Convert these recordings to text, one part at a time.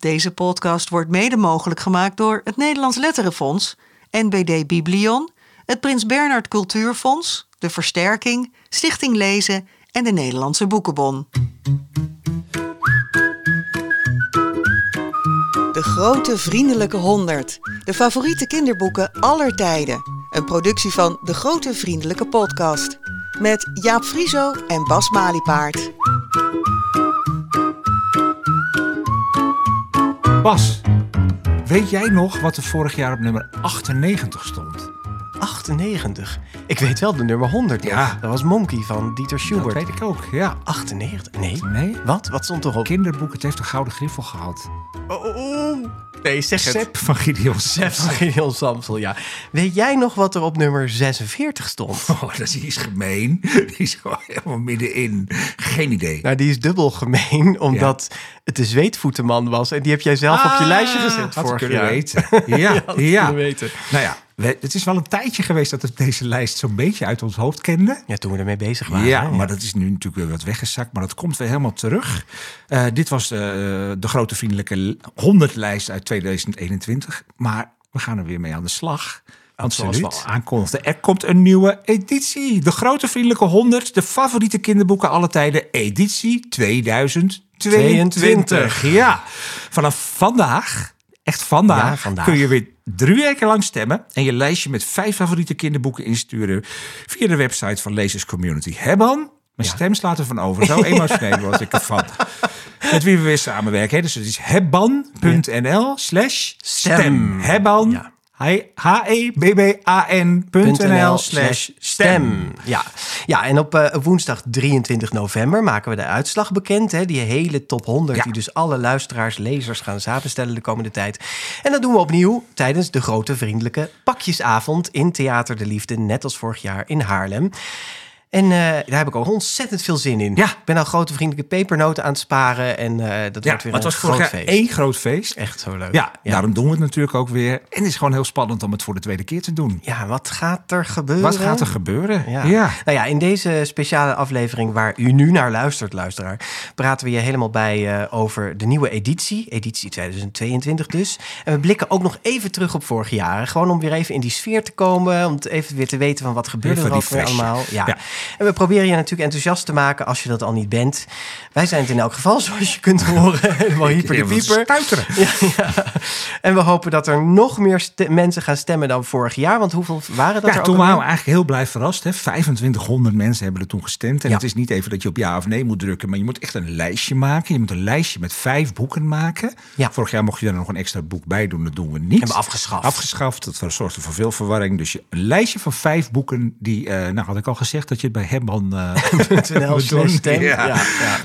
Deze podcast wordt mede mogelijk gemaakt door het Nederlands Letterenfonds, NBD Biblion, het Prins Bernhard Cultuurfonds, de Versterking, Stichting Lezen en de Nederlandse Boekenbon. De Grote Vriendelijke Honderd. De favoriete kinderboeken aller tijden. Een productie van De Grote Vriendelijke Podcast. Met Jaap Frieso en Bas Maliepaard. Bas, weet jij nog wat er vorig jaar op nummer 98 stond? 98. Ik weet wel de nummer 100. nog. Ja. Dat was Monkey van Dieter Dat Schubert. weet ik ook, ja. 98? Nee. Nee? Wat? Wat stond erop? Kinderboek, het heeft een gouden griffel gehad. Oh, oh, oh. Nee, zeg het. Sepp van Gideon Sepp van Gideon Samsel, ja. Weet jij nog wat er op nummer 46 stond? Oh, dat is, gemeen. Die is gewoon helemaal middenin. Geen idee. Nou, die is dubbel gemeen, omdat het de zweetvoetenman was. En die heb jij zelf op je lijstje gezet Ah, had ik vorig kunnen jaar. weten. Ja, ja. kunnen weten. Nou ja, we- het is wel een tijdje geweest dat we deze lijst zo'n beetje uit ons hoofd kenden. Ja, toen we ermee bezig waren. Ja, maar dat is nu natuurlijk weer wat weggezakt. Maar dat komt weer helemaal terug. Eh, dit was eh, de grote vriendelijke 100 lijst uit 2021. Maar we gaan er weer mee aan de slag. Want zoals we Absoluut. al aankondigden, er komt een nieuwe editie. De grote vriendelijke 100. De favoriete kinderboeken alle tijden. Editie 2022. Ja, vanaf vandaag... Echt vandaag, Ja, vandaag. kun je weer drie weken lang stemmen en je lijstje met vijf favoriete kinderboeken insturen via de website van Lezers Community. Hebban, mijn stem slaat ervan over. Zo emotioneel word ik ervan. Met wie we weer samenwerken. hè. Dus het is hebban.nl slash stem. Stem. Hebban, Ja. H-E-B-B-A-N.nl slash stem. Ja. ja, en op eh, woensdag 23 november maken we de uitslag bekend. Hè? Die hele top 100, Ja. die dus alle luisteraars, lezers gaan samenstellen de komende tijd. En dat doen we opnieuw tijdens de grote vriendelijke pakjesavond in Theater de Liefde, net als vorig jaar in Haarlem. En eh, daar heb ik ook ontzettend veel zin in. Ja. Ik ben al grote vriendelijke pepernoten aan het sparen. En eh, dat Ja, wordt weer maar het een was vorig groot jaar feest. één groot feest. Echt zo leuk. Ja, daarom doen we het natuurlijk ook weer. En het is gewoon heel spannend om het voor de tweede keer te doen. Ja, wat gaat er gebeuren? Wat gaat er gebeuren? Ja. ja. Nou ja, in deze speciale aflevering waar u nu naar luistert, luisteraar, praten we je helemaal bij eh, over de nieuwe editie, editie 2022 dus. En we blikken ook nog even terug op vorig jaar, gewoon om weer even in die sfeer te komen, om even weer te weten van wat gebeurde er ook weer allemaal. Ja. En we proberen je natuurlijk enthousiast te maken als je dat al niet bent. Wij zijn het in elk geval, zoals je kunt horen, helemaal hyper de pieper. Ja, ja. En we hopen dat er nog meer mensen gaan stemmen dan vorig jaar. Want hoeveel waren dat Ja, er toen waren we eigenlijk heel blij verrast. Hè? 2500 mensen hebben er toen gestemd. En Ja. het is niet even dat je op ja of nee moet drukken. Maar je moet echt een lijstje maken. Je moet een lijstje met vijf boeken maken. Ja. Vorig jaar mocht je er nog een extra boek bij doen. Dat doen we niet. Hebben afgeschaft. Afgeschaft. Dat zorgde voor veel verwarring. Dus je, een lijstje van vijf boeken. Die, eh, nou had ik al gezegd dat je bij Hebban eh stem. Ja. Ja.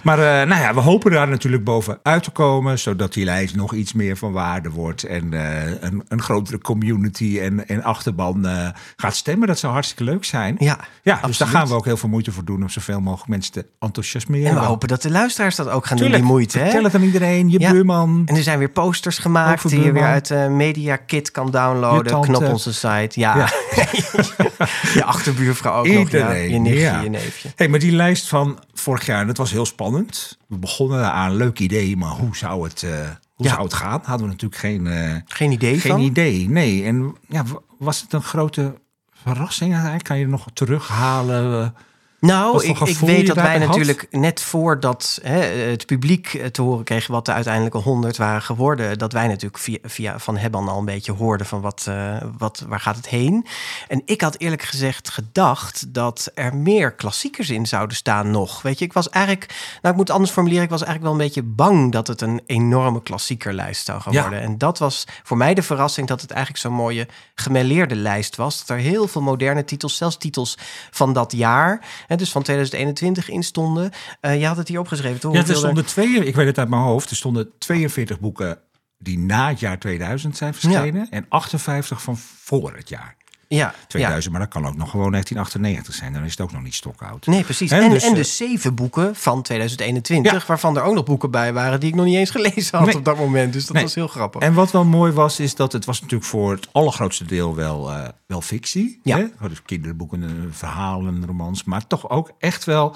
Maar eh, nou ja, we hopen daar natuurlijk boven uit te komen. Zodat die lijst nog iets meer van waarde wordt. En eh, een, een grotere community en, en achterban gaat stemmen. Dat zou hartstikke leuk zijn. Ja, ja dus daar gaan we ook heel veel moeite voor doen. Om zoveel mogelijk mensen te enthousiasmeren. En we hopen dat de luisteraars dat ook gaan Tuurlijk, doen, die moeite. Hè? vertel het aan iedereen. Je Ja. buurman. En er zijn weer posters gemaakt die je weer uit Media Kit kan downloaden. Knop onze site. Ja. Ja. je achterbuurvrouw ook nog. Ja. Je nichtje, ja. je neefje. Hey, maar die lijst van vorig jaar, dat was heel spannend. We begonnen aan leuk idee, maar hoe zou het, eh, hoe Ja. zou het gaan? Hadden we natuurlijk geen, eh, Geen idee geen van? idee. Nee, en ja, was het een grote verrassing eigenlijk? Kan je nog terughalen? Eh, Nou, ik, ik weet dat wij had? natuurlijk net voordat hè, het publiek eh, te horen kreeg wat de uiteindelijke 100 waren geworden, dat wij natuurlijk via, via Van Hebban al een beetje hoorden van wat, eh, wat, waar gaat het heen. En ik had eerlijk gezegd gedacht dat er meer klassiekers in zouden staan nog. Weet je, ik was eigenlijk, nou ik moet het anders formuleren, ik was eigenlijk wel een beetje bang dat het een enorme klassiekerlijst zou gaan Ja. worden. En dat was voor mij de verrassing dat het eigenlijk zo'n mooie gemêleerde lijst was. Dat er heel veel moderne titels, zelfs titels van dat jaar, hè, dus van 2021 in stonden. Je had het hier opgeschreven, toch? Ja, er stonden twee, ik weet het uit mijn hoofd, er stonden 42 boeken die na het jaar 2000 zijn verschenen en 58 van voor het jaar. Ja, 2000, maar dat kan ook nog gewoon 1998 zijn. Dan is het ook nog niet stokoud. Nee, precies. En, dus, en eh, dus zeven boeken van 2021, Ja. waarvan er ook nog boeken bij waren die ik nog niet eens gelezen had Nee. op dat moment. Dus dat Nee. was heel grappig. En wat wel mooi was, is dat het was natuurlijk voor het allergrootste deel wel, eh, wel fictie. Ja. Hè? Dus kinderboeken, eh, verhalen, romans. Maar toch ook echt wel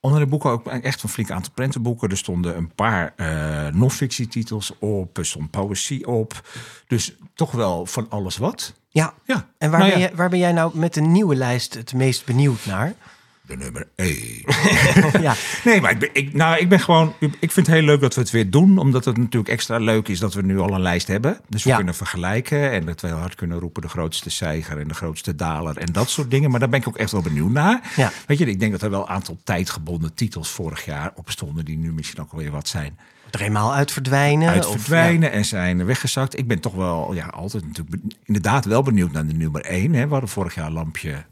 Onder de boeken ook echt een flink aantal prentenboeken. Er stonden een paar uh, non-fictietitels op. Er stond poëzie op. Dus toch wel van alles wat. Ja, ja. en waar, nou ben, ja. waar ben jij nou met de nieuwe lijst het meest benieuwd naar? De nummer 1. ja. Nee, maar ik ben, ik, nou, ik ben gewoon. Ik vind het heel leuk dat we het weer doen. Omdat het natuurlijk extra leuk is dat we nu al een lijst hebben. Dus we kunnen vergelijken. En dat we heel hard kunnen roepen: de grootste zeiger en de grootste daler. En dat soort dingen. Maar daar ben ik ook echt wel benieuwd naar. Ja. Weet je, ik denk dat er wel een aantal tijdgebonden titels vorig jaar op stonden. Die nu misschien ook alweer wat zijn. Er eenmaal uit verdwijnen. Uit verdwijnen en zijn weggezakt. Ik ben toch wel ja, altijd natuurlijk inderdaad wel benieuwd naar de nummer 1. Hè. We hadden vorig jaar Lampje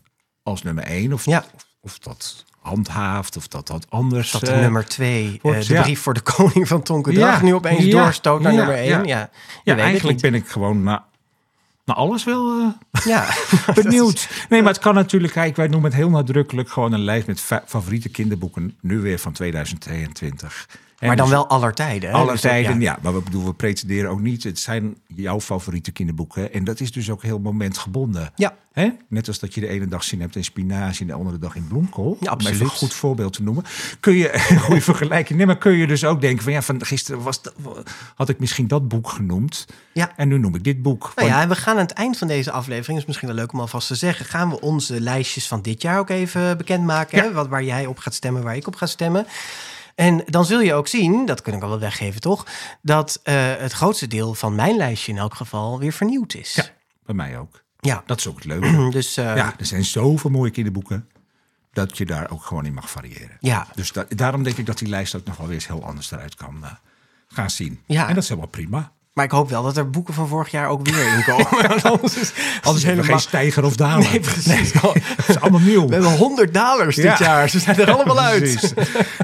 als nummer 1. Of, ja of dat handhaaft of dat dat anders. Dat de uh, nummer twee, uh, de brief voor de koning van Tonkendag, ja, nu opeens ja, doorstoot naar nummer één. Ja, ja. eigenlijk ben ik gewoon naar, naar alles wel uh, ja. benieuwd. Nee, maar het kan natuurlijk, kijk, wij noemen het heel nadrukkelijk gewoon een lijst met favoriete kinderboeken, nu weer van 2022 maar dan dus wel aller tijden. Aller dus tijden, ja. Maar we bedoelen, we pretenderen ook niet. Het zijn jouw favoriete kinderboeken. En dat is dus ook heel momentgebonden. Ja. Hè? Net als dat je de ene dag zin hebt in spinazie en de andere dag in bloemkool. Ja, absoluut. Om even een goed voorbeeld te noemen. Kun je goede vergelijking nemen. Maar kun je dus ook denken van ja, van gisteren was had ik misschien dat boek genoemd. Ja. En nu noem ik dit boek. Nou ja, en we gaan aan het eind van deze aflevering, is misschien wel leuk om alvast te zeggen, gaan we onze lijstjes van dit jaar ook even bekendmaken. Ja. Wat, waar jij op gaat stemmen, waar ik op ga stemmen. En dan zul je ook zien, dat kun ik al wel weggeven toch, dat uh, het grootste deel van mijn lijstje in elk geval weer vernieuwd is. Ja, bij mij ook. Ja. Dat is ook het leuke. dus, uh, ja, er zijn zoveel mooie kinderboeken dat je daar ook gewoon in mag variëren. Ja. Dus da daarom denk ik dat die lijst ook nog wel weer eens heel anders eruit kan uh, gaan zien. Ja. En dat is helemaal prima. Maar ik hoop wel dat er boeken van vorig jaar ook weer in komen. anders is, anders helemaal... geen stijger of daler. Nee, precies. het is allemaal nieuw. We hebben 100 dalers dit jaar. Ze zijn er allemaal uit.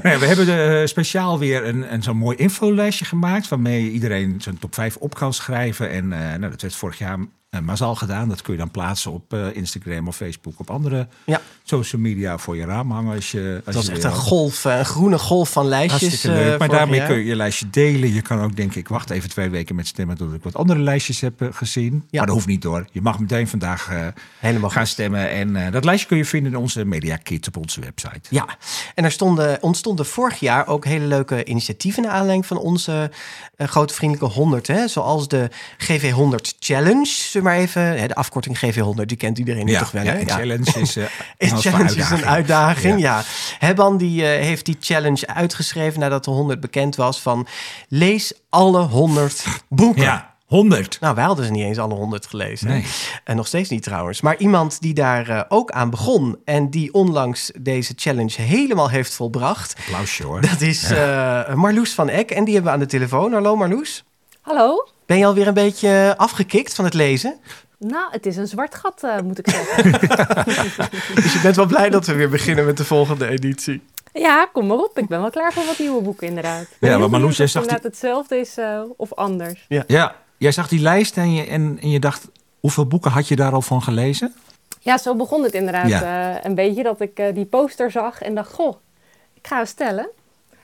nee, we hebben de, uh, speciaal weer een, een zo'n mooi infolijstje gemaakt... waarmee iedereen zijn top 5 op kan schrijven. En uh, nou, dat werd vorig jaar uh, massaal gedaan. Dat kun je dan plaatsen op uh, Instagram of Facebook, op andere ja. social media voor je raam hangen. Als je, als dat is echt een golf, een groene golf van lijstjes. leuk. maar daarmee kun je je lijstje delen. Je kan ook denk ik, wacht even twee weken met stemmen tot ik wat andere lijstjes heb gezien. Ja. Maar dat hoeft niet door. Je mag meteen vandaag Helemaal gaan stemmen. En dat lijstje kun je vinden in onze Media Kit op onze website. Ja, en er stonden, ontstonden vorig jaar ook hele leuke initiatieven naar aanleiding van onze grote vriendelijke 100. Hè? Zoals de GV 100 Challenge maar even. De afkorting GV100, die kent iedereen ja, toch wel. Ja, challenge is, uh, challenge is een uitdaging. Ja. Hebban die, uh, heeft die challenge uitgeschreven nadat de 100 bekend was van lees alle 100 boeken. Ja. 100. Nou, wij hadden ze niet eens alle 100 gelezen. Nee. En nog steeds niet trouwens. Maar iemand die daar uh, ook aan begon en die onlangs deze challenge helemaal heeft volbracht. Applausje hoor. Dat is uh, Marloes van Eck. En die hebben we aan de telefoon. Hallo Marloes. Hallo. Ben je alweer een beetje afgekikt van het lezen? Nou, het is een zwart gat, uh, moet ik zeggen. dus je bent wel blij dat we weer beginnen met de volgende editie? Ja, kom maar op. Ik ben wel klaar voor wat nieuwe boeken, inderdaad. Ja, maar Marloes, jij zag... Inderdaad die... hetzelfde is uh, of anders. Ja. ja, jij zag die lijst en je, en, en je dacht... Hoeveel boeken had je daar al van gelezen? Ja, zo begon het inderdaad ja. uh, een beetje. Dat ik die poster zag en dacht, goh, ik ga stellen.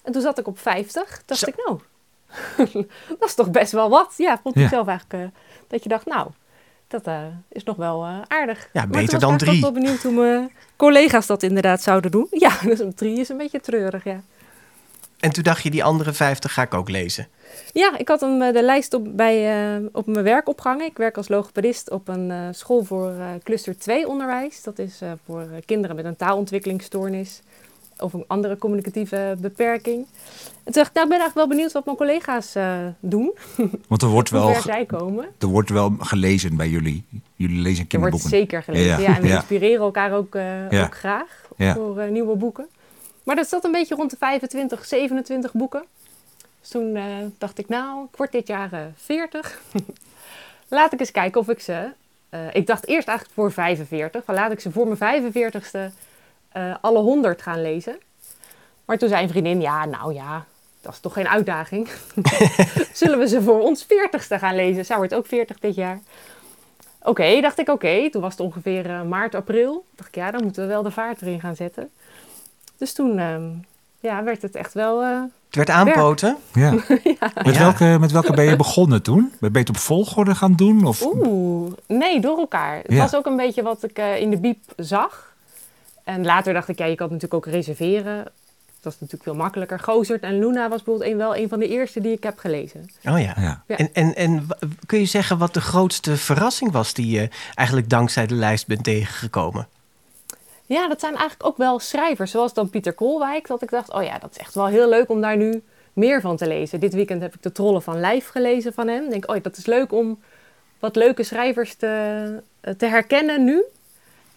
En toen zat ik op 50. dacht ik, nou, dat is toch best wel wat. Ja, vond ik zelf eigenlijk. Uh, dat je dacht, nou, dat uh, is nog wel uh, aardig. Ja, beter dan drie. Ik was wel benieuwd hoe mijn collega's dat inderdaad zouden doen. Ja, dus een drie is een beetje treurig, ja. En toen dacht je, die andere vijftig ga ik ook lezen? Ja, ik had hem de lijst op, bij, op mijn werk opgehangen. Ik werk als logopedist op een school voor cluster 2 onderwijs. Dat is voor kinderen met een taalontwikkelingsstoornis of een andere communicatieve beperking. En toen dacht ik, nou, ik ben eigenlijk wel benieuwd wat mijn collega's uh, doen. Want er wordt wel, zij komen. er wordt wel gelezen bij jullie. Jullie lezen kinderboeken. Er wordt zeker gelezen, ja. En we inspireren elkaar ook, uh, ook graag voor uh, nieuwe boeken. Maar dat zat een beetje rond de 25, 27 boeken. Dus toen dacht ik, nou, ik word dit jaar 40. laat ik eens kijken of ik ze... ik dacht eerst eigenlijk voor 45. Maar laat ik ze voor mijn 45ste uh, alle 100 gaan lezen. Maar toen zei een vriendin, ja, nou ja, dat is toch geen uitdaging. Zullen we ze voor ons 40ste gaan lezen? Zij wordt ook 40 dit jaar. Oké, dacht ik, oké. Toen was het ongeveer uh, maart, april. Dacht ik, ja, dan moeten we wel de vaart erin gaan zetten. Dus toen uh, ja, werd het echt wel. Uh, het werd aanpoten. Ja. ja. Met, Welke, met welke ben je begonnen toen? Ben je het op volgorde gaan doen? Of? Oeh, nee, door elkaar. Het was ook een beetje wat ik in de biep zag. En later dacht ik, ja, je kan het natuurlijk ook reserveren. dat is natuurlijk veel makkelijker. Gozert en Luna was bijvoorbeeld een, wel een van de eerste die ik heb gelezen. Oh ja. ja. En, en, en kun je zeggen wat de grootste verrassing was die je eigenlijk dankzij de lijst bent tegengekomen? Ja, dat zijn eigenlijk ook wel schrijvers, zoals dan Pieter Koolwijk. Dat ik dacht, oh ja, dat is echt wel heel leuk om daar nu meer van te lezen. Dit weekend heb ik de Trollen van Lijf gelezen van hem. Ik denk, oh, dat is leuk om wat leuke schrijvers te, te herkennen nu.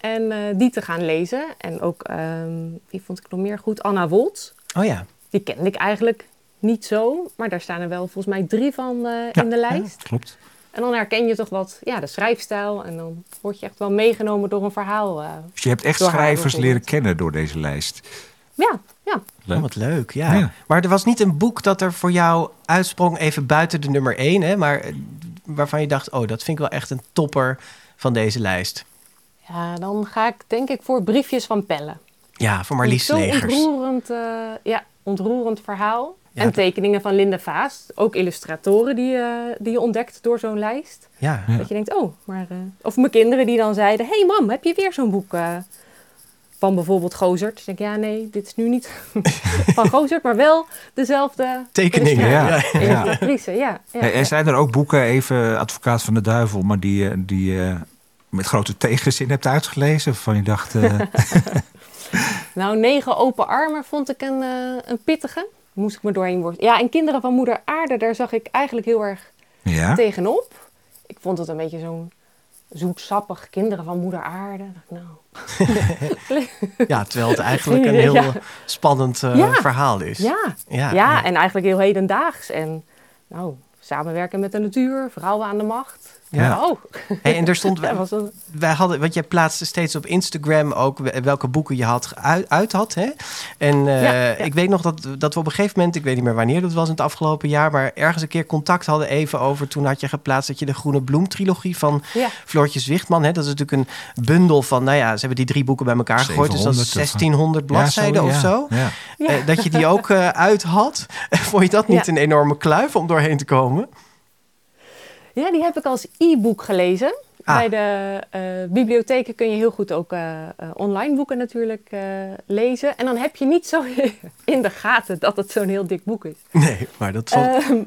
En uh, die te gaan lezen. En ook, um, die vond ik nog meer goed, Anna Wolt. Oh ja. Die kende ik eigenlijk niet zo. Maar daar staan er wel volgens mij drie van uh, in de lijst. Ja, klopt. En dan herken je toch wat ja, de schrijfstijl. En dan word je echt wel meegenomen door een verhaal. Uh, dus je hebt echt schrijvers leren kennen door deze lijst. Ja, ja. Leuk. Oh, wat leuk, ja. ja. Maar er was niet een boek dat er voor jou uitsprong, even buiten de nummer één, hè, maar waarvan je dacht, oh, dat vind ik wel echt een topper van deze lijst. Ja, dan ga ik denk ik voor Briefjes van Pelle. Ja, voor Marlies Legers. ontroerend, uh, ja, ontroerend verhaal. en tekeningen van Linda Vaas. Ook illustratoren die, uh, die je ontdekt door zo'n lijst. Ja. Dat je denkt, oh, maar... Uh, of mijn kinderen die dan zeiden... hey mam, heb je weer zo'n boek van bijvoorbeeld Gozert? Dus ik denk, ja, nee, dit is nu niet van Gozert, maar wel dezelfde... Tekeningen, ja. ja. ja. ja. ja, ja. En zijn er ook boeken, even Advocaat van de Duivel... maar die... die met grote tegenzin hebt uitgelezen? Van je dacht. Uh... nou, negen open armen vond ik een, uh, een pittige. Moest ik me doorheen worden. Ja, en Kinderen van Moeder Aarde, daar zag ik eigenlijk heel erg ja? tegenop. Ik vond het een beetje zo'n zoetsappig Kinderen van Moeder Aarde. Nou. ja, terwijl het eigenlijk een heel spannend uh, verhaal is. Ja. Ja, ja, en eigenlijk heel hedendaags. En nou, samenwerken met de natuur, vrouwen aan de macht. Ja. Oh. Hey, en er stond. wij hadden, want jij plaatste steeds op Instagram ook welke boeken je had uit, uit had. Hè? En uh, ik weet nog dat, dat we op een gegeven moment, ik weet niet meer wanneer dat was in het afgelopen jaar, maar ergens een keer contact hadden even over. Toen had je geplaatst dat je de Groene Bloem trilogie van Floortje Zwichtman. Hè? Dat is natuurlijk een bundel van, nou ja, ze hebben die drie boeken bij elkaar gegooid. Dus dat is 1600 bladzijden of zo. Uh, dat je die ook uh, uit had. Vond je dat niet een enorme kluif om doorheen te komen? Ja, die heb ik als e-book gelezen. Ah. Bij de uh, bibliotheken kun je heel goed ook uh, online boeken natuurlijk lezen. En dan heb je niet zo in de gaten dat het zo'n heel dik boek is. Nee, maar dat valt... Ehm,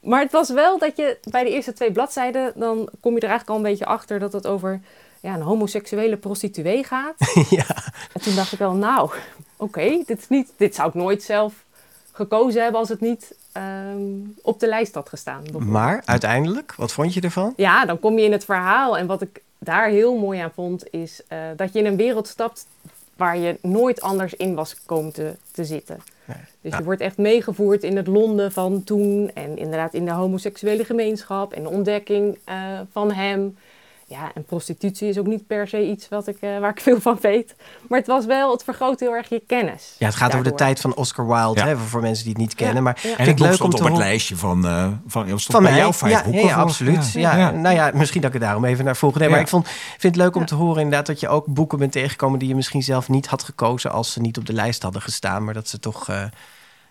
maar het was wel dat je bij de eerste twee bladzijden... dan kom je er eigenlijk al een beetje achter dat het over ja, een homoseksuele prostituee gaat. ja. En toen dacht ik wel, nou, oké, dit, niet, dit zou ik nooit zelf gekozen hebben als het niet Ehm, op de lijst had gestaan. Maar uiteindelijk, wat vond je ervan? Ja, dan kom je in het verhaal. En wat ik daar heel mooi aan vond, is uh, dat je in een wereld stapt waar je nooit anders in was komen te, te zitten. Dus je wordt echt meegevoerd in het Londen van toen en inderdaad in de homoseksuele gemeenschap en de ontdekking uh, van hem. Ja, en prostitutie is ook niet per se iets wat ik, uh, waar ik veel van weet. Maar het was wel, het vergroot heel erg je kennis. Ja, het gaat over de tijd van Oscar Wilde, hè, voor mensen die het niet kennen. Maar ja. en het leuk om te op het lijstje van, uh, van, van bij mij? jou vijf boeken. Ja, absoluut. Ja. Nou ja, misschien dat ik er daarom even naar vroeg. Nee, maar ik vond, vind het leuk om te horen inderdaad dat je ook boeken bent tegengekomen die je misschien zelf niet had gekozen als ze niet op de lijst hadden gestaan. Maar dat ze toch, uh,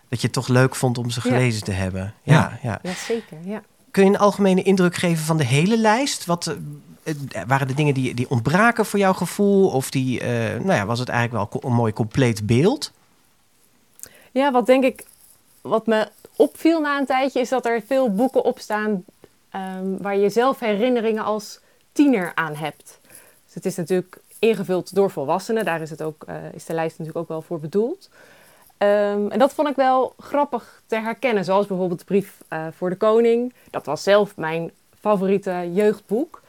dat je het toch leuk vond om ze gelezen te hebben. Ja, ja. ja. zeker. Ja. Kun je een algemene indruk geven van de hele lijst? Wat, eh, waren er dingen die, die ontbraken voor jouw gevoel? Of die, uh, nou ja, was het eigenlijk wel een mooi compleet beeld? Ja, wat denk ik, wat me opviel na een tijdje, is dat er veel boeken op staan um, waar je zelf herinneringen als tiener aan hebt. Dus het is natuurlijk ingevuld door volwassenen, daar is, het ook, is de lijst natuurlijk ook wel voor bedoeld. Um, en dat vond ik wel grappig te herkennen, zoals bijvoorbeeld de brief uh, voor de koning. Dat was zelf mijn favoriete jeugdboek.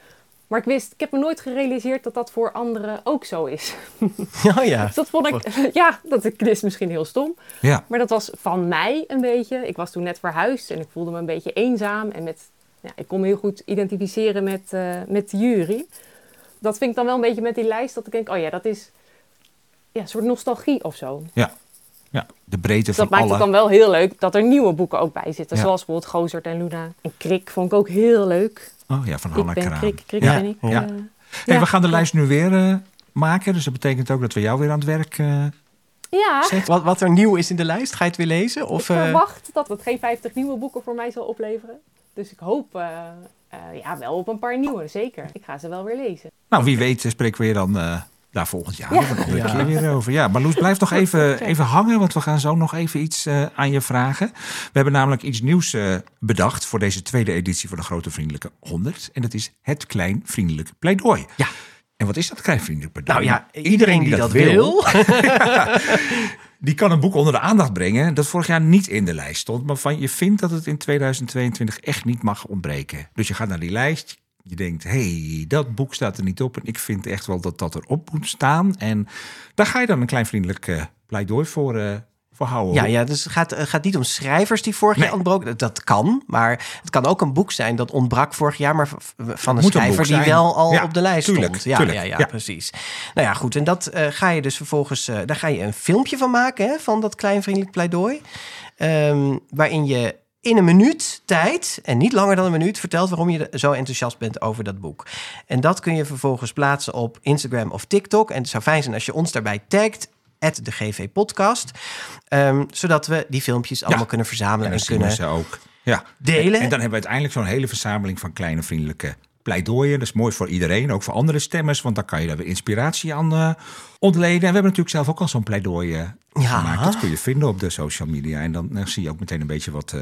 Maar ik wist, ik heb me nooit gerealiseerd dat dat voor anderen ook zo is. Oh ja. Dus dat vond ik, ja, dat is misschien heel stom. Ja. Maar dat was van mij een beetje. Ik was toen net verhuisd en ik voelde me een beetje eenzaam. En met, ja, ik kon me heel goed identificeren met, uh, met de jury. Dat vind ik dan wel een beetje met die lijst, dat ik denk, oh ja, dat is ja, een soort nostalgie of zo. Ja. Ja, de breedte dus van dat maakt het dan wel heel leuk dat er nieuwe boeken ook bij zitten. Zoals bijvoorbeeld Gozert en Luna. En Krik vond ik ook heel leuk. Oh ja, van Hanna Kraan. Krik, Krik ja. ben ik. Ja. Uh, we gaan de lijst nu weer uh, maken. Dus dat betekent ook dat we jou weer aan het werk uh, ja. Wat, wat er nieuw is in de lijst, ga je het weer lezen? Of, ik verwacht dat het geen 50 nieuwe boeken voor mij zal opleveren. Dus ik hoop ja, wel op een paar nieuwe, zeker. Ik ga ze wel weer lezen. Nou, wie weet spreken we je dan daar volgend jaar ja. nog een keer weer over. Ja, maar Loes, blijf nog even, even hangen, want we gaan zo nog even iets uh, aan je vragen. We hebben namelijk iets nieuws uh, bedacht voor deze tweede editie van de Grote Vriendelijke 100. En dat is het Klein Vriendelijk Pleidooi. Ja. En wat is dat Klein Vriendelijk Pleidooi? Nou ja, iedereen, die, die, dat, dat wil, die kan een boek onder de aandacht brengen dat vorig jaar niet in de lijst stond, maar van je vindt dat het in 2022 echt niet mag ontbreken. Dus je gaat naar die lijst, je denkt, hey, dat boek staat er niet op en ik vind echt wel dat dat erop moet staan. En daar ga je dan een klein vriendelijk uh, pleidooi voor, uh, voor houden. Ja, ja, dus het gaat, het gaat niet om schrijvers die vorig jaar ontbroken. Dat kan, maar het kan ook een boek zijn dat ontbrak vorig jaar, maar van een schrijver die wel al op de lijst stond. Ja, ja, ja, precies. Nou ja, goed. En dat uh, ga je dus vervolgens, daar ga je een filmpje van maken, hè, van dat klein vriendelijk pleidooi. Um, waarin je in een minuut tijd, en niet langer dan een minuut, vertelt waarom je zo enthousiast bent over dat boek. En dat kun je vervolgens plaatsen op Instagram of TikTok. En het zou fijn zijn als je ons daarbij tagt. de GV Podcast. Um, zodat we die filmpjes allemaal kunnen verzamelen en, en kunnen ze ook. Ja. delen. En, dan hebben we uiteindelijk zo'n hele verzameling van kleine vriendelijke pleidooien. Dat is mooi voor iedereen, ook voor andere stemmers, want dan kan je daar weer inspiratie aan uh, ontleden. En we hebben natuurlijk zelf ook al zo'n pleidooi uh, ja. gemaakt. Dat kun je vinden op de social media. En dan, dan zie je ook meteen een beetje wat, uh,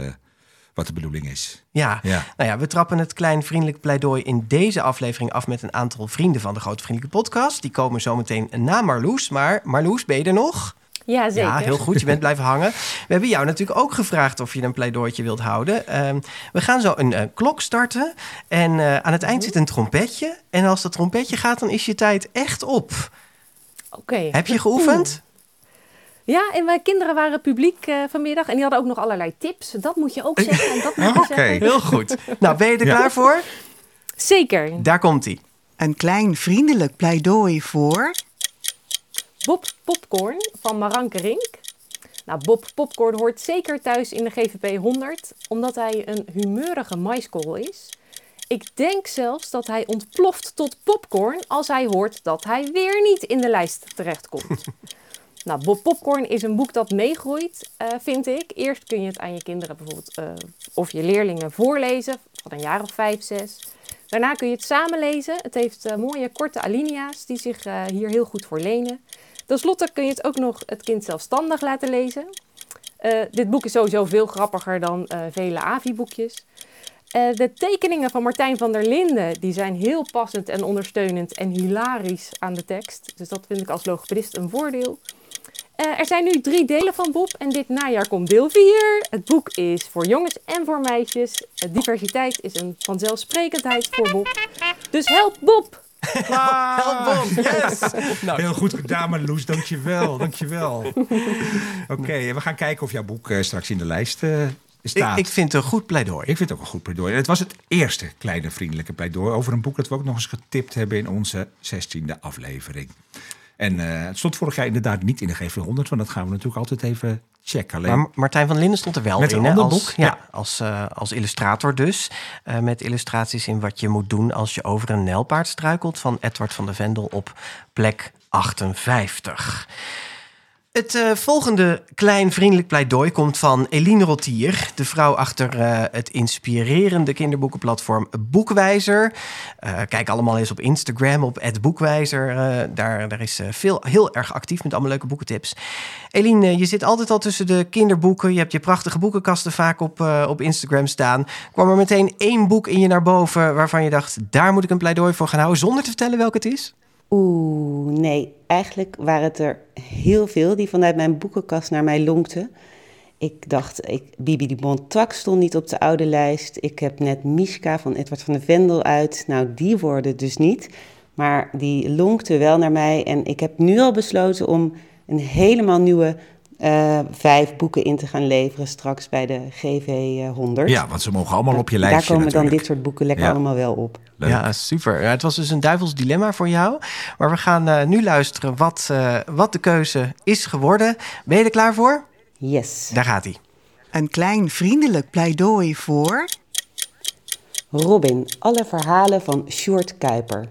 wat de bedoeling is. Ja. ja. nou ja, we trappen het klein vriendelijk pleidooi in deze aflevering af met een aantal vrienden van de Grote Vriendelijke Podcast. Die komen zometeen na Marloes. Maar Marloes, ben je er nog? Ja, zeker. Ja, heel goed. Je bent blijven hangen. We hebben jou natuurlijk ook gevraagd of je een pleidooitje wilt houden. Um, we gaan zo een uh, klok starten. En uh, aan het eind zit een trompetje. En als dat trompetje gaat, dan is je tijd echt op. Oké. Heb je geoefend? Ja, en mijn kinderen waren publiek uh, vanmiddag en die hadden ook nog allerlei tips. Dat moet je ook zeggen en dat moet je Oké, heel goed. Nou, ben je er klaar voor? Zeker. Daar komt hij. Een klein vriendelijk pleidooi voor... Bob Popcorn van Maranke Rink. Nou, Bob Popcorn hoort zeker thuis in de GVP 100, omdat hij een humeurige maiskorrel is. Ik denk zelfs dat hij ontploft tot popcorn als hij hoort dat hij weer niet in de lijst terechtkomt. Nou, Popcorn is een boek dat meegroeit, uh, vind ik. Eerst kun je het aan je kinderen bijvoorbeeld uh, of je leerlingen voorlezen, van een jaar of vijf, zes. Daarna kun je het samen lezen. Het heeft uh, mooie korte alinea's die zich hier heel goed voor lenen. Ten slotte kun je het ook nog het kind zelfstandig laten lezen. dit boek is sowieso veel grappiger dan vele AVI-boekjes. de tekeningen van Martijn van der Linden die zijn heel passend en ondersteunend en hilarisch aan de tekst. Dus dat vind ik als logopedist een voordeel. Uh, er zijn nu drie delen van Bob en dit najaar komt deel 4. Het boek is voor jongens en voor meisjes. Uh, diversiteit is een vanzelfsprekendheid voor Bob. Dus help Bob! help Bob, yes! nou. Heel goed gedaan, Marloes. Dankjewel, dankjewel. Oké, okay, we gaan kijken of jouw boek uh, straks in de lijst staat. Ik, ik, vind het een goed pleidooi. Ik vind het ook een goed pleidooi. Het was het eerste kleine vriendelijke pleidooi over een boek dat we ook nog eens getipt hebben in onze 16e aflevering. En uh, het stond vorig jaar inderdaad niet in de GV100, want dat gaan we natuurlijk altijd even checken. Alleen... Maar Martijn van Linden stond er wel met in. Een als, boek? Ja, als, uh, als illustrator dus. Uh, met illustraties in wat je moet doen als je over een nijlpaard struikelt... van Edward van de Vendel op plek 58. Het uh, volgende klein vriendelijk pleidooi komt van Eline Rotier, de vrouw achter uh, het inspirerende kinderboekenplatform Boekwijzer. Uh, kijk allemaal eens op Instagram op @boekwijzer. daar, daar is veel heel erg actief met allemaal leuke boekentips. Eline, je zit altijd al tussen de kinderboeken. Je hebt je prachtige boekenkasten vaak op, op Instagram staan. Kwam er meteen één boek in je naar boven waarvan je dacht, daar moet ik een pleidooi voor gaan houden, zonder te vertellen welk het is? Oeh, nee. Eigenlijk waren het er heel veel die vanuit mijn boekenkast naar mij lonkten. Ik dacht, ik, Bibi de Bontak stond niet op de oude lijst. Ik heb net Mischka van Edward van de Vendel uit. Nou, die worden dus niet. Maar die lonkte wel naar mij. En ik heb nu al besloten om een helemaal nieuwe uh, vijf boeken in te gaan leveren straks bij de GV 100. Ja, want ze mogen allemaal op je lijstje Daar komen dan dit soort boeken lekker allemaal wel op. Ja, super. Ja, het was dus een duivels dilemma voor jou. Maar we gaan uh, nu luisteren wat, uh, wat de keuze is geworden. Ben je er klaar voor? Yes. Daar gaat hij. Een klein vriendelijk pleidooi voor... Robin, alle verhalen van Short Kuiper.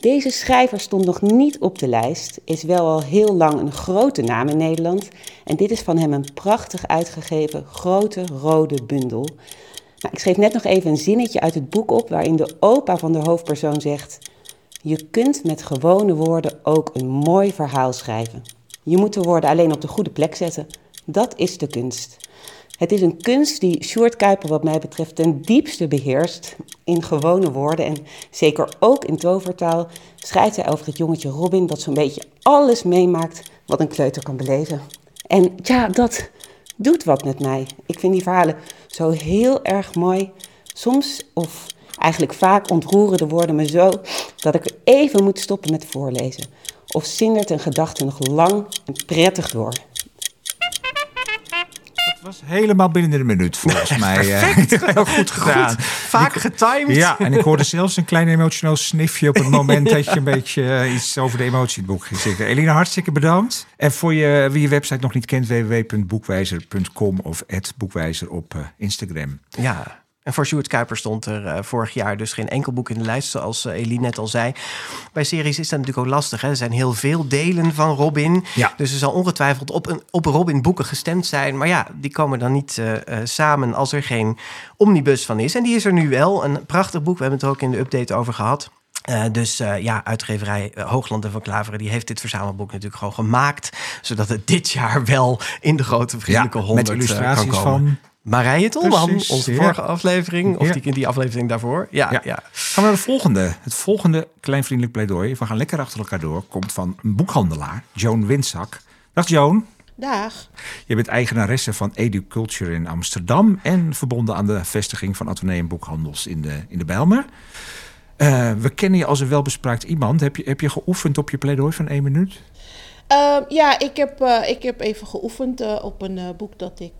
Deze schrijver stond nog niet op de lijst, is wel al heel lang een grote naam in Nederland en dit is van hem een prachtig uitgegeven grote rode bundel. Nou, ik schreef net nog even een zinnetje uit het boek op waarin de opa van de hoofdpersoon zegt: Je kunt met gewone woorden ook een mooi verhaal schrijven. Je moet de woorden alleen op de goede plek zetten. Dat is de kunst. Het is een kunst die Sjoerd Kuiper wat mij betreft ten diepste beheerst. In gewone woorden en zeker ook in tovertaal schrijft hij over het jongetje Robin... dat zo'n beetje alles meemaakt wat een kleuter kan beleven. En ja, dat doet wat met mij. Ik vind die verhalen zo heel erg mooi. Soms, of eigenlijk vaak, ontroeren de woorden me zo... dat ik even moet stoppen met voorlezen. Of zindert een gedachte nog lang en prettig door was helemaal binnen de minuut volgens mij. Eh. Perfect. Heel goed gedaan. Vaak getimed. Ja, en ik hoorde zelfs een klein emotioneel snifje op het moment dat je een beetje uh, iets over de emotie in het boek ging zeggen. Elina, hartstikke bedankt. En voor je, wie je website nog niet kent, www.boekwijzer.com of boekwijzer op uh, Instagram. Ja. En voor Stuart Kuiper stond er uh, vorig jaar dus geen enkel boek in de lijst, zoals uh, Eline net al zei. Bij series is dat natuurlijk ook lastig. Hè? Er zijn heel veel delen van Robin. Ja. Dus er zal ongetwijfeld op, een, op Robin boeken gestemd zijn. Maar ja, die komen dan niet uh, samen als er geen omnibus van is. En die is er nu wel. Een prachtig boek. We hebben het er ook in de update over gehad. Uh, dus uh, ja, uitgeverij Hoogland en Van Klaveren... die heeft dit verzamelboek natuurlijk gewoon gemaakt... zodat het dit jaar wel in de grote vriendelijke ja, honderd met illustraties van Marije Tolman, onze vorige aflevering. Of die in die aflevering daarvoor. Ja, ja. Gaan we naar de volgende. Het volgende kleinvriendelijk pleidooi. We gaan lekker achter elkaar door. Komt van een boekhandelaar, Joan Winzak. Dag Joan. Dag. Je bent eigenaresse van Educulture in Amsterdam... en verbonden aan de vestiging van Atheneum Boekhandels in de, in de Bijlmer. Uh, we kennen je als een welbespraakt iemand. Heb je, heb je geoefend op je pleidooi van één minuut? Uh, ja, ik heb, uh, ik heb even geoefend uh, op een boek dat ik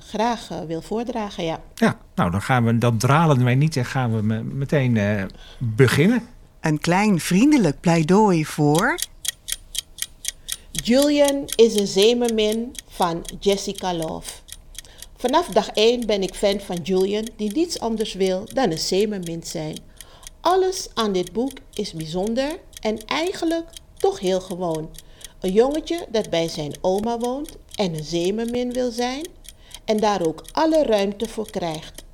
graag wil voordragen, ja. Ja, nou dan gaan we, dan dralen wij niet en gaan we me, meteen beginnen. Een klein vriendelijk pleidooi voor... Julian is een zeemermin van Jessica Love. Vanaf dag 1 ben ik fan van Julian, die niets anders wil dan een zeemermin zijn. Alles aan dit boek is bijzonder en eigenlijk toch heel gewoon. Een jongetje dat bij zijn oma woont en een zeemermin wil zijn en daar ook alle ruimte voor krijgt.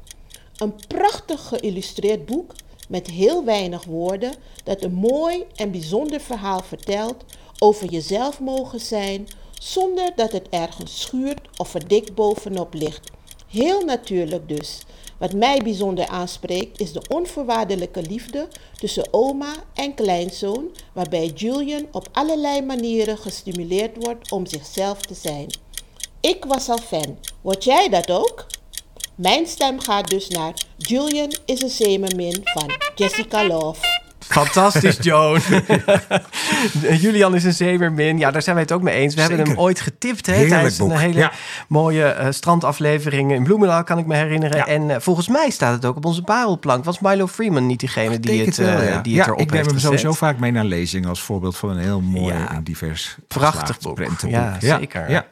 Een prachtig geïllustreerd boek met heel weinig woorden dat een mooi en bijzonder verhaal vertelt over jezelf mogen zijn zonder dat het ergens schuurt of verdikt bovenop ligt. Heel natuurlijk dus. Wat mij bijzonder aanspreekt is de onvoorwaardelijke liefde tussen oma en kleinzoon, waarbij Julian op allerlei manieren gestimuleerd wordt om zichzelf te zijn. Ik was al fan. Word jij dat ook? Mijn stem gaat dus naar Julian is een zeemermin van Jessica Love. Fantastisch, Joan. Julian is een zeemermin. Ja, daar zijn wij het ook mee eens. We hebben hem ooit getipt hè, tijdens een hele mooie uh, strandaflevering in Bloemendaal, kan ik me herinneren. En uh, volgens mij staat het ook op onze parelplank. Was Milo Freeman niet diegene die het, uh, ja. die het erop ik neem hem sowieso vaak mee naar lezing als voorbeeld van een heel mooi en divers prachtig boek. Ja, zeker. Ja.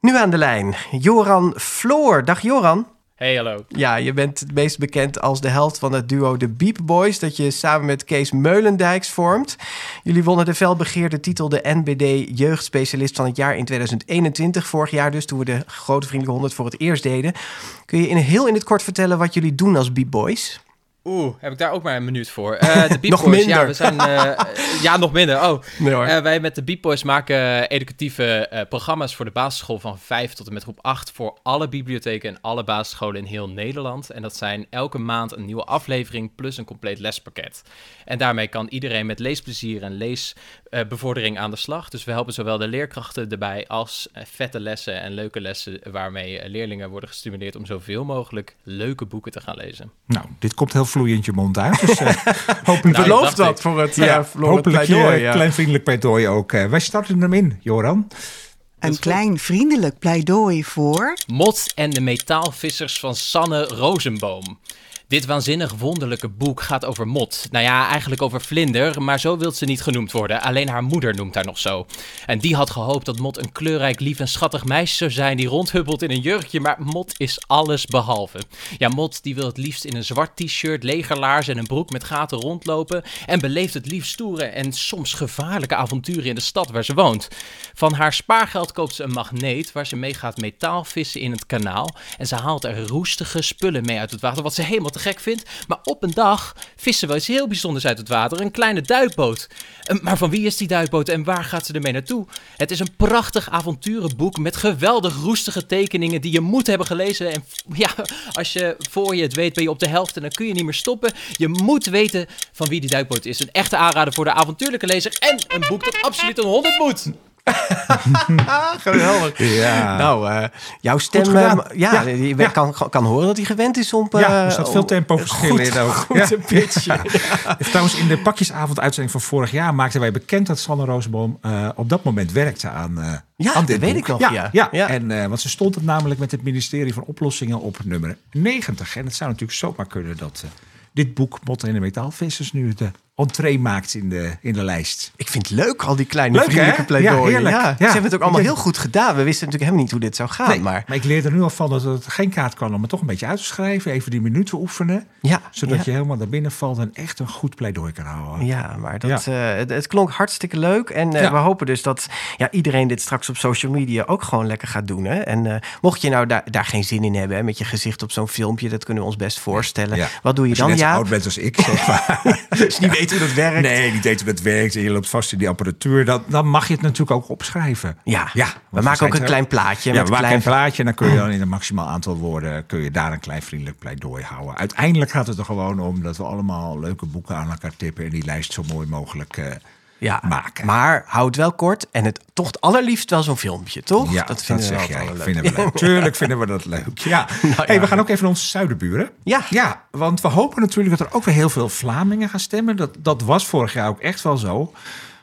Nu aan de lijn, Joran Floor. Dag Joran. Hey, hallo. Ja, je bent het meest bekend als de held van het duo de Beep Boys... dat je samen met Kees Meulendijks vormt. Jullie wonnen de felbegeerde titel de NBD Jeugdspecialist van het jaar in 2021. Vorig jaar dus, toen we de Grote Vriendelijke 100 voor het eerst deden. Kun je in heel in het kort vertellen wat jullie doen als Beep Boys? Oeh, heb ik daar ook maar een minuut voor. Uh, de nog minder. ja, we zijn... Uh, ja, nog minder. Oh, nee, uh, wij met de Beep Boys maken educatieve programma's voor de basisschool van 5 tot en met groep 8 voor alle bibliotheken en alle basisscholen in heel Nederland. En dat zijn elke maand een nieuwe aflevering plus een compleet lespakket. En daarmee kan iedereen met leesplezier en leesbevordering aan de slag. Dus we helpen zowel de leerkrachten erbij als vette lessen en leuke lessen waarmee leerlingen worden gestimuleerd om zoveel mogelijk leuke boeken te gaan lezen. Nou, dit komt heel vloeiend je mond uit. Dus uh, hopelijk nou, belooft dat voor het, ja, uh, hopelijk pleidooi, je klein vriendelijk pleidooi ook. Uh, wij starten hem in, Joran. Een klein vriendelijk pleidooi voor... Mot en de metaalvissers van Sanne Rozenboom. Dit waanzinnig wonderlijke boek gaat over Mot. Nou ja, eigenlijk over Vlinder, maar zo wil ze niet genoemd worden. Alleen haar moeder noemt haar nog zo. En die had gehoopt dat Mot een kleurrijk, lief en schattig meisje zou zijn die rondhubbelt in een jurkje, maar Mot is alles behalve. Ja, Mot die wil het liefst in een zwart t-shirt, legerlaars en een broek met gaten rondlopen en beleeft het liefst stoere en soms gevaarlijke avonturen in de stad waar ze woont. Van haar spaargeld koopt ze een magneet waar ze mee gaat metaalvissen in het kanaal en ze haalt er roestige spullen mee uit het water wat ze helemaal te gek vindt. Maar op een dag vissen we iets heel bijzonders uit het water. Een kleine duikboot. Maar van wie is die duikboot en waar gaat ze ermee naartoe? Het is een prachtig avonturenboek met geweldig roestige tekeningen die je moet hebben gelezen. En ja, als je voor je het weet ben je op de helft en dan kun je niet meer stoppen. Je moet weten van wie die duikboot is. Een echte aanrader voor de avontuurlijke lezer en een boek dat absoluut een 100 moet. Geweldig. Ja. Nou, uh, jouw stem, uh, ja, ja, je ja. Kan, kan horen dat hij gewend is om... Uh, ja, er staat veel tempo verschil in ook. Goed ja. pitch. Trouwens, in de pakjesavond uitzending van vorig jaar maakten wij bekend dat Sanne Roosboom op dat moment werkte aan, ja, aan dit dat weet ik nog. Ja, ja. ja. En, want ze stond het namelijk met het ministerie van Oplossingen op nummer 90. En het zou natuurlijk zomaar kunnen dat dit boek Motten en de Metaalvissers nu de entree maakt in de, in de lijst. Ik vind het leuk, al die kleine leuk, vriendelijke pleidooien. Ja, ja, Ze hebben het ook allemaal heel goed gedaan. We wisten natuurlijk helemaal niet hoe dit zou gaan. maar... maar ik leer er nu al van dat het geen kaart kan om het toch een beetje uit te schrijven. Even die minuten oefenen. Ja, zodat je helemaal naar binnen valt en echt een goed pleidooi kan houden. Ja, maar dat, uh, het, het, klonk hartstikke leuk. En uh, we hopen dus dat ja, iedereen dit straks op social media ook gewoon lekker gaat doen. Hè? En uh, mocht je nou daar, daar geen zin in hebben, hè, met je gezicht op zo'n filmpje, dat kunnen we ons best voorstellen. Wat doe je dan? ja, oud bent als ik, dus niet weten hoe dat werkt. Nee, niet weten hoe het werkt en je loopt vast in die apparatuur, dan, dan mag je het natuurlijk ook opschrijven. Ja, ja we maken ook een klein plaatje. Ja, we maken een plaatje en dan kun je dan in een maximaal aantal woorden kun je daar een klein vriendelijk pleidooi houden. Uiteindelijk gaat het er gewoon om dat we allemaal leuke boeken aan elkaar tippen en die lijst zo mooi mogelijk uh, ja, maken. Maar houd wel kort en het toch het allerliefst wel zo'n filmpje, toch? Ja, dat, vinden we jij. Leuk. Vinden we leuk. Tuurlijk vinden we dat leuk. Ja. Nou, hey, we gaan ook even naar onze zuidenburen. Ja. Ja, want we hopen natuurlijk dat er ook weer heel veel Vlamingen gaan stemmen. Dat, dat was vorig jaar ook echt wel zo.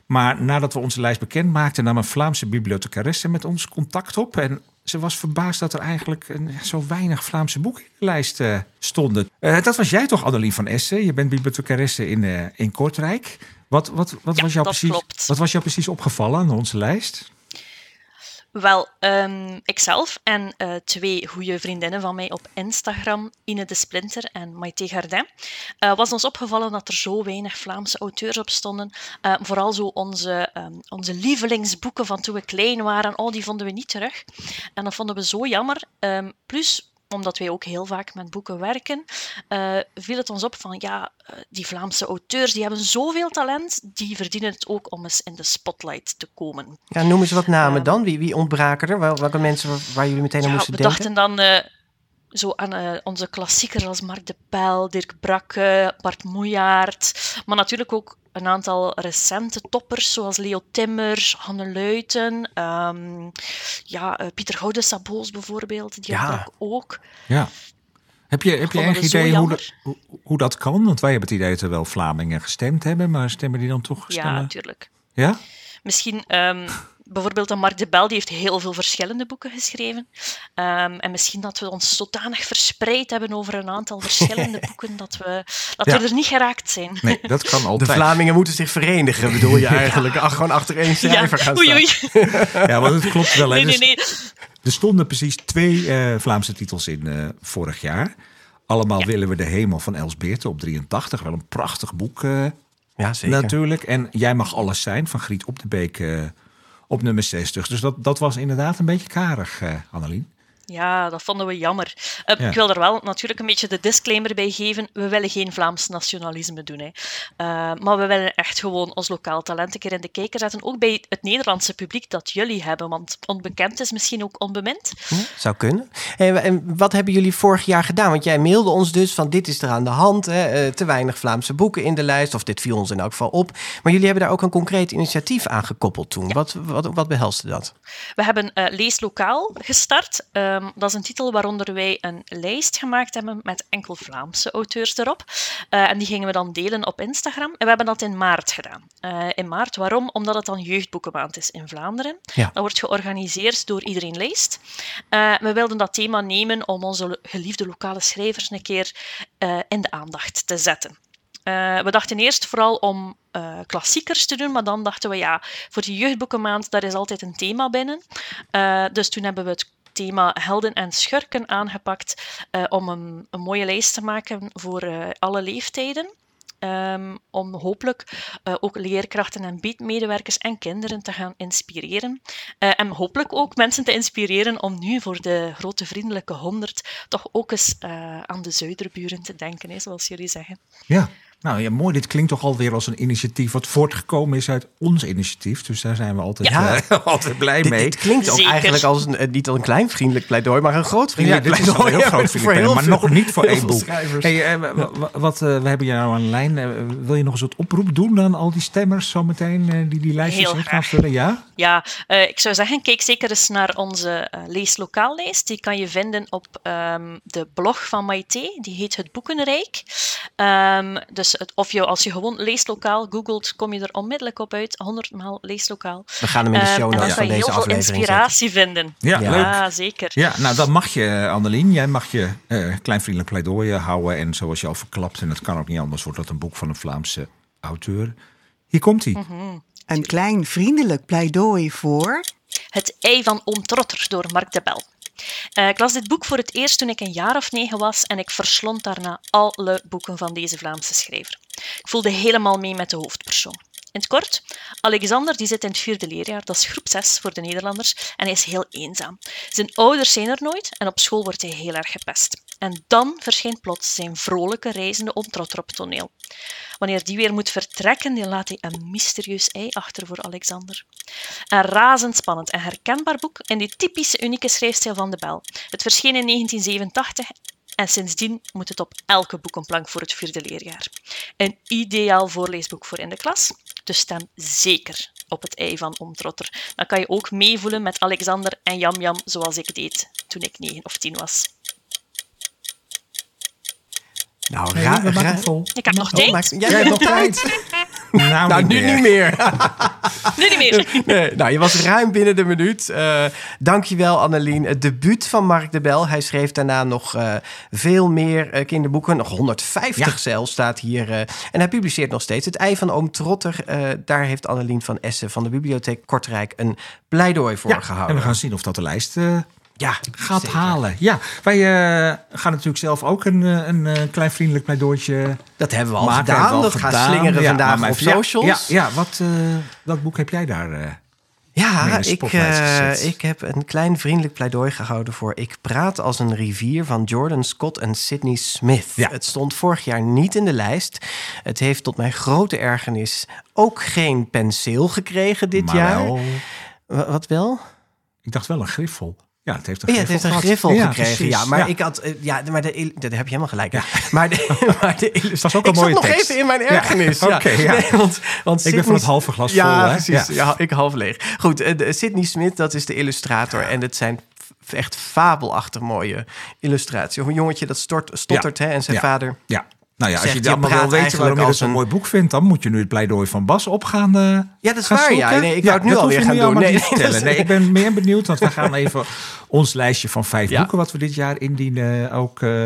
Maar nadat we onze lijst bekend maakten, nam een Vlaamse bibliothecaresse met ons contact op. En ze was verbaasd dat er eigenlijk zo weinig Vlaamse boeken in de lijst uh, stonden. Uh, dat was jij toch, Adeline van Essen? Je bent bibliothecaresse in, uh, in Kortrijk. Wat, wat, wat, was jou precies, wat was jou precies opgevallen aan onze lijst? Wel, um, ikzelf en uh, twee goede vriendinnen van mij op Instagram, Ine de Splinter en Maite Gardin, uh, was ons opgevallen dat er zo weinig Vlaamse auteurs op stonden. Uh, vooral zo onze, um, onze lievelingsboeken van toen we klein waren, oh, die vonden we niet terug. En dat vonden we zo jammer. Um, plus, omdat wij ook heel vaak met boeken werken, uh, viel het ons op van ja, uh, die Vlaamse auteurs die hebben zoveel talent, die verdienen het ook om eens in de spotlight te komen. Ja, noem eens wat namen um, dan. Wie, wie ontbraken er? Wel, welke mensen waar jullie meteen aan moesten denken? We dachten dan uh, zo aan onze klassiekers als Mark de Pel, Dirk Brakke, Bart Moejaert, maar natuurlijk ook een aantal recente toppers, zoals Leo Timmer, Hanne Luiten, um, ja, uh, Pieter Gouden Saboos bijvoorbeeld, die ja. ook. Ja. Heb je, heb je enig idee hoe, de, hoe, hoe, dat kan? Want wij hebben het idee dat er wel Vlamingen gestemd hebben, maar stemmen die dan toch? Ja, natuurlijk. Ja? Misschien um, bijvoorbeeld Mark de Bel, die heeft heel veel verschillende boeken geschreven. Um, en misschien dat we ons zodanig verspreid hebben over een aantal verschillende boeken, dat we, dat ja. we er niet geraakt zijn. Nee, dat kan altijd. De Vlamingen moeten zich verenigen, bedoel je eigenlijk? Ach, gewoon achter één schrijver ja. gaan staan. Oei, oei. ja, want het klopt wel. Hè? Nee, nee, nee. Er stonden precies twee uh, Vlaamse titels in uh, vorig jaar. Allemaal ja. willen we de hemel van Els Beerte op 83. Wel een prachtig boek uh, ja, zeker. natuurlijk. En Jij mag alles zijn van Griet Op de Beek op nummer 60. Dus dat, dat was inderdaad een beetje karig, uh, Annelien. Ja, dat vonden we jammer. Uh, ja. Ik wil er wel natuurlijk een beetje de disclaimer bij geven. We willen geen Vlaams nationalisme doen. Hè. Uh, maar we willen echt gewoon ons lokaal talent een keer in de kijker zetten. Ook bij het Nederlandse publiek dat jullie hebben. Want onbekend is misschien ook onbemind. Hm, zou kunnen. En, en, wat hebben jullie vorig jaar gedaan? Want jij mailde ons dus van dit is er aan de hand. Hè, uh, te weinig Vlaamse boeken in de lijst. Of dit viel ons in elk geval op. Maar jullie hebben daar ook een concreet initiatief aan gekoppeld toen. Ja. Wat, wat, wat behelste dat? We hebben Lees Lokaal gestart. Um, dat is een titel waaronder wij een lijst gemaakt hebben met enkel Vlaamse auteurs erop. Uh, en die gingen we dan delen op Instagram. En we hebben dat in maart gedaan. Uh, in maart, waarom? Omdat het dan jeugdboekenmaand is in Vlaanderen. Ja. Dat wordt georganiseerd door Iedereen Leest. Uh, we wilden dat thema nemen om onze geliefde lokale schrijvers een keer in de aandacht te zetten. Uh, we dachten eerst vooral om uh, klassiekers te doen, maar dan dachten we ja, voor die jeugdboekenmaand, daar is altijd een thema binnen. Uh, dus toen hebben we het thema helden en schurken aangepakt uh, om een, een, mooie lijst te maken voor uh, alle leeftijden. Um, om hopelijk uh, ook leerkrachten en biedmedewerkers en kinderen te gaan inspireren. En hopelijk ook mensen te inspireren om nu voor de grote vriendelijke honderd toch ook eens aan de zuiderburen te denken, zoals jullie zeggen. Ja, nou ja, mooi. Dit klinkt toch alweer als een initiatief wat voortgekomen is uit ons initiatief. Dus daar zijn we altijd, ja. uh, altijd blij mee. Het klinkt ook eigenlijk als een, eh, niet als een klein vriendelijk pleidooi, maar een groot vriendelijk ja, pleidooi. Is een heel groot vriendelijk maar nog niet voor één boek. Hey, uh, wat, uh, we hebben jou nou aan de lijn. wil je nog eens wat oproep doen aan al die stemmers zometeen die die lijstjes gaan vullen? Ja, ja ik zou zeggen, kijk zeker eens naar onze leeslokaallijst. Die kan je vinden op um, de blog van Maite. Die heet Het Boekenrijk. Um, dus het, of je, als je gewoon leeslokaal googelt, kom je er onmiddellijk op uit. 100 maal leeslokaal. We gaan hem in de show notes uh, van deze aflevering heel veel inspiratie vinden. Ja, ja leuk. zeker. Ja, nou dat mag je, Annelien. Jij mag je uh, klein vriendelijk pleidooi houden. En zoals je al verklapt, en het kan ook niet anders, wordt dat een boek van een Vlaamse auteur. Hier komt hij. Mm -hmm. Een klein vriendelijk pleidooi voor... Het ei van Oom Trotter door Mark de Bel. Uh, ik las dit boek voor het eerst toen ik een jaar of negen was en ik verslond daarna alle boeken van deze Vlaamse schrijver. Ik voelde helemaal mee met de hoofdpersoon. In het kort, Alexander die zit in het vierde leerjaar, dat is groep 6 voor de Nederlanders, en hij is heel eenzaam. Zijn ouders zijn er nooit en op school wordt hij heel erg gepest. En dan verschijnt plots zijn vrolijke reizende omtrotter op toneel. Wanneer die weer moet vertrekken, dan laat hij een mysterieus ei achter voor Alexander. Een razendspannend en herkenbaar boek in die typische unieke schrijfstijl van de Bel. Het verscheen in 1987 en sindsdien moet het op elke boekenplank voor het vierde leerjaar. Een ideaal voorleesboek voor in de klas, dus stem zeker op het ei van Omtrotter. Dan kan je ook meevoelen met Alexander en Jam Jam zoals ik deed toen ik 9 of 10 was. Nou, ra nee, ra vol. Ik heb nog tijd. Jij hebt nog tijd. Nou, nou niet nu meer. niet meer. nu niet meer. Nee, nou, je was ruim binnen de minuut. Uh, dankjewel, Annelien. Het debuut van Mark de Bel. Hij schreef daarna nog uh, veel meer uh, kinderboeken. Nog 150 ja. zelfs staat hier. en hij publiceert nog steeds. Het ei van oom Trotter. daar heeft Annelien van Essen van de Bibliotheek Kortrijk een pleidooi voor ja, gehouden. En we gaan zien of dat de lijst ja, gaat halen. Ja, wij uh, gaan natuurlijk zelf ook een, een, een klein vriendelijk pleidooitje Dat hebben we al maken. gedaan. Al dat gedaan. gaat slingeren ja, vandaag op socials. Ja, ja, wat, uh, welk boek heb jij daar uh, ja, ik, ik heb een klein vriendelijk pleidooi gehouden voor Ik praat als een rivier van Jordan Scott en Sidney Smith. Ja. Het stond vorig jaar niet in de lijst. Het heeft tot mijn grote ergernis ook geen penseel gekregen dit maar jaar. Wel. Wat wel? Ik dacht wel een griffel. Ja, het heeft een ja, griffel, het heeft een griffel ja, gekregen. Precies. Ja, maar ja. ik had, eh, ja, maar de, dat heb je helemaal gelijk. Maar de, maar de dat was ook een mooie nog tekst. even in mijn ergernis. Ja, Oké, okay. Nee, want, want ik ben van het halve glas vol. Precies, ja, precies. ik half leeg. Goed, uh, Sidney Smith, dat is de illustrator. En het zijn echt fabelachtig mooie illustraties. Een jongetje dat stort, stottert hè, en zijn vader... Ja. Nou ja, als je allemaal wil weten waarom je dat zo'n mooi boek vindt, dan moet je nu het pleidooi van Bas op gaan. Uh, ja, dat is waar. Ja. Nee, ik ja, het nu alweer gaan doen. Nee, nee, nee, ik ben meer benieuwd, want we gaan even ons lijstje van vijf ja. boeken wat we dit jaar indienen ook uh,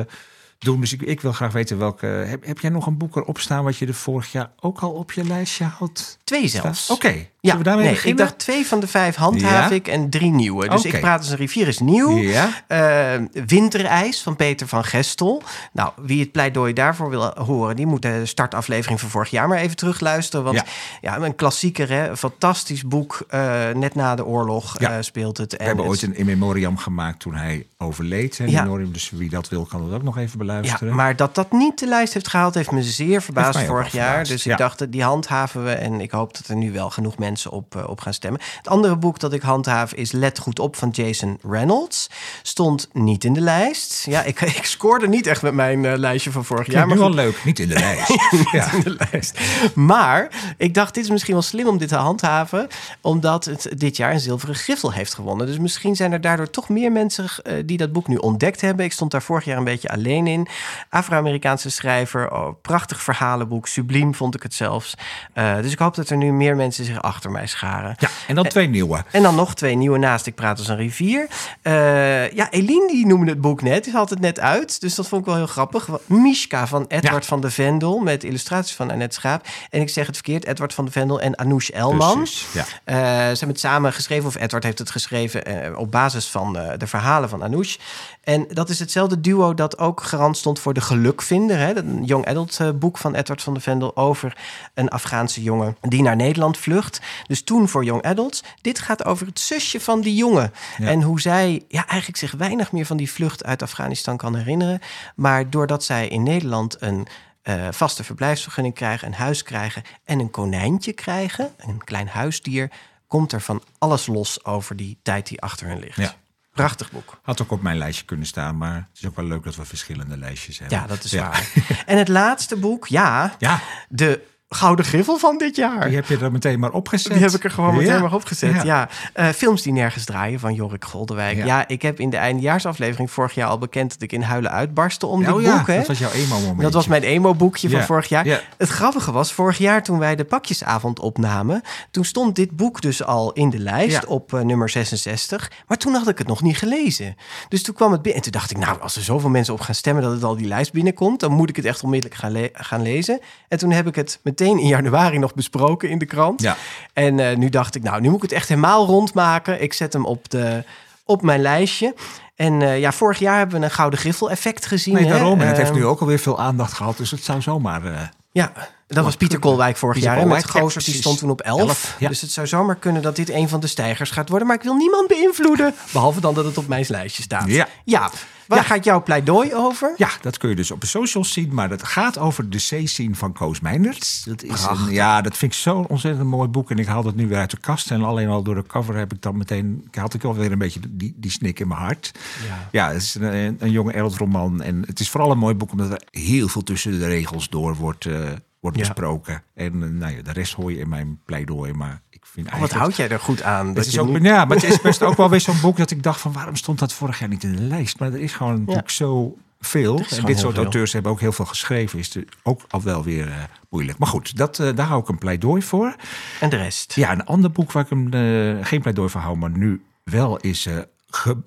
doen. Dus ik, ik, wil graag weten welke. Heb, heb jij nog een boek erop staan wat je er vorig jaar ook al op je lijstje had? Twee zelfs. Oké. Okay. Ja, we daarmee nee, ik dacht twee van de vijf handhaaf ja? ik en drie nieuwe. Dus okay. ik praat als een rivier is nieuw. Ja. Uh, Winterijs van Peter van Gestel. Nou, wie het pleidooi daarvoor wil horen, die moet de startaflevering van vorig jaar maar even terugluisteren. Want ja, ja een klassieker, hè? Fantastisch boek. Uh, net na de oorlog uh, speelt het. We en hebben het... ooit een in memoriam gemaakt toen hij overleed. Hè, ja. Dus wie dat wil, kan dat ook nog even beluisteren. Ja, maar dat dat niet de lijst heeft gehaald, heeft me zeer verbaasd vorig jaar. Verbaasd. Dus ik dacht, die handhaven we. En ik hoop dat er nu wel genoeg mensen op, uh, op gaan stemmen. Het andere boek dat ik handhaaf is Let Goed Op van Jason Reynolds. Stond niet in de lijst. Ja, ik, ik scoorde niet echt met mijn uh, lijstje van vorig jaar. Maar wel leuk, niet in de lijst. niet ja. in de lijst. Maar ik dacht, dit is misschien wel slim om dit te handhaven. Omdat het dit jaar een zilveren griffel heeft gewonnen. Dus misschien zijn er daardoor toch meer mensen uh, die dat boek nu ontdekt hebben. Ik stond daar vorig jaar een beetje alleen in. Afro-Amerikaanse schrijver. Oh, prachtig verhalenboek. Subliem vond ik het zelfs. dus ik hoop dat er nu meer mensen zich achter mij scharen. Ja, en dan twee nieuwe. En dan nog twee nieuwe naast Ik Praat als een rivier. Uh, ja, Eline die noemde het boek net. Die had het net uit. Dus dat vond ik wel heel grappig. Mishka van Edward ja. van de Vendel. Met illustraties van Annette Schaap. En ik zeg het verkeerd. Edward van de Vendel en Anoush Elman. Precies, ja. Uh, ze hebben het samen geschreven. Of Edward heeft het geschreven uh, op basis van de verhalen van Anoush. En dat is hetzelfde duo dat ook garant stond voor De Gelukvinder. Hè, een young adult boek van Edward van de Vendel over een Afghaanse jongen die naar Nederland vlucht. Dus toen voor young adults. Dit gaat over het zusje van die jongen. En hoe zij ja, eigenlijk zich weinig meer van die vlucht uit Afghanistan kan herinneren. Maar doordat zij in Nederland een uh, vaste verblijfsvergunning krijgen, een huis krijgen en een konijntje krijgen, een klein huisdier, komt er van alles los over die tijd die achter hen ligt. Ja. Prachtig boek. Had ook op mijn lijstje kunnen staan, maar het is ook wel leuk dat we verschillende lijstjes hebben. Ja, dat is waar. En het laatste boek, ja, ja. de gouden griffel van dit jaar. Die heb je er meteen maar opgezet. Die heb ik er gewoon meteen maar opgezet, ja. ja. Uh, films die nergens draaien van Jorik Goldewijk. Ja. ja. ik heb in de eindejaarsaflevering vorig jaar al bekend... dat ik in huilen uitbarstte om oh, dit boek. Hè? dat was jouw emo-moment. Dat was mijn emo-boekje van vorig jaar. Het grappige was, vorig jaar toen wij de pakjesavond opnamen... toen stond dit boek dus al in de lijst op uh, nummer 66. Maar toen had ik het nog niet gelezen. Dus toen kwam het binnen. En toen dacht ik, nou, als er zoveel mensen op gaan stemmen... dat het al die lijst binnenkomt... dan moet ik het echt onmiddellijk gaan, le gaan lezen. En toen heb ik het meteen in januari nog besproken in de krant. Ja. En uh, nu dacht ik, nou, nu moet ik het echt helemaal rondmaken. Ik zet hem op, de, op mijn lijstje. En uh, ja, vorig jaar hebben we een gouden griffel effect gezien. Nee, daarom. En het heeft ehm, nu ook alweer veel aandacht gehad. Dus het zou zomaar... Uh, ja, dat was Pieter Kolwijk vorig jaar. En met Gozers, die stond toen op 11. Dus het zou zomaar kunnen dat dit een van de stijgers gaat worden. Maar ik wil niemand beïnvloeden. Behalve dan dat het op mijn lijstje staat. Ja. ja. Waar gaat jouw pleidooi over? Ja, dat kun je dus op de socials zien. Maar dat gaat over de C-scene van Koos Meinders. Dat is een, ja, dat vind ik zo'n ontzettend mooi boek. En ik haal het nu weer uit de kast. En alleen al door de cover heb ik dan meteen... had ik alweer een beetje die, die snik in mijn hart. Ja, ja het is een, een jonge roman. En het is vooral een mooi boek omdat er heel veel tussen de regels door wordt... Uh, wordt besproken. En eh, nou ja, de rest hoor je in mijn pleidooi. Maar vind oh, Wat houd jij er goed aan? Dat is ook, Ja, maar het is best ook wel weer zo'n boek dat ik dacht van waarom stond dat vorig jaar niet in de lijst? Maar er is gewoon natuurlijk zo veel. En dit soort auteurs hebben ook heel veel geschreven. Is het ook al wel weer uh, moeilijk. Maar goed, dat, uh, daar hou ik een pleidooi voor. En de rest? Ja, een ander boek waar ik hem uh, geen pleidooi voor hou, maar nu wel is ge,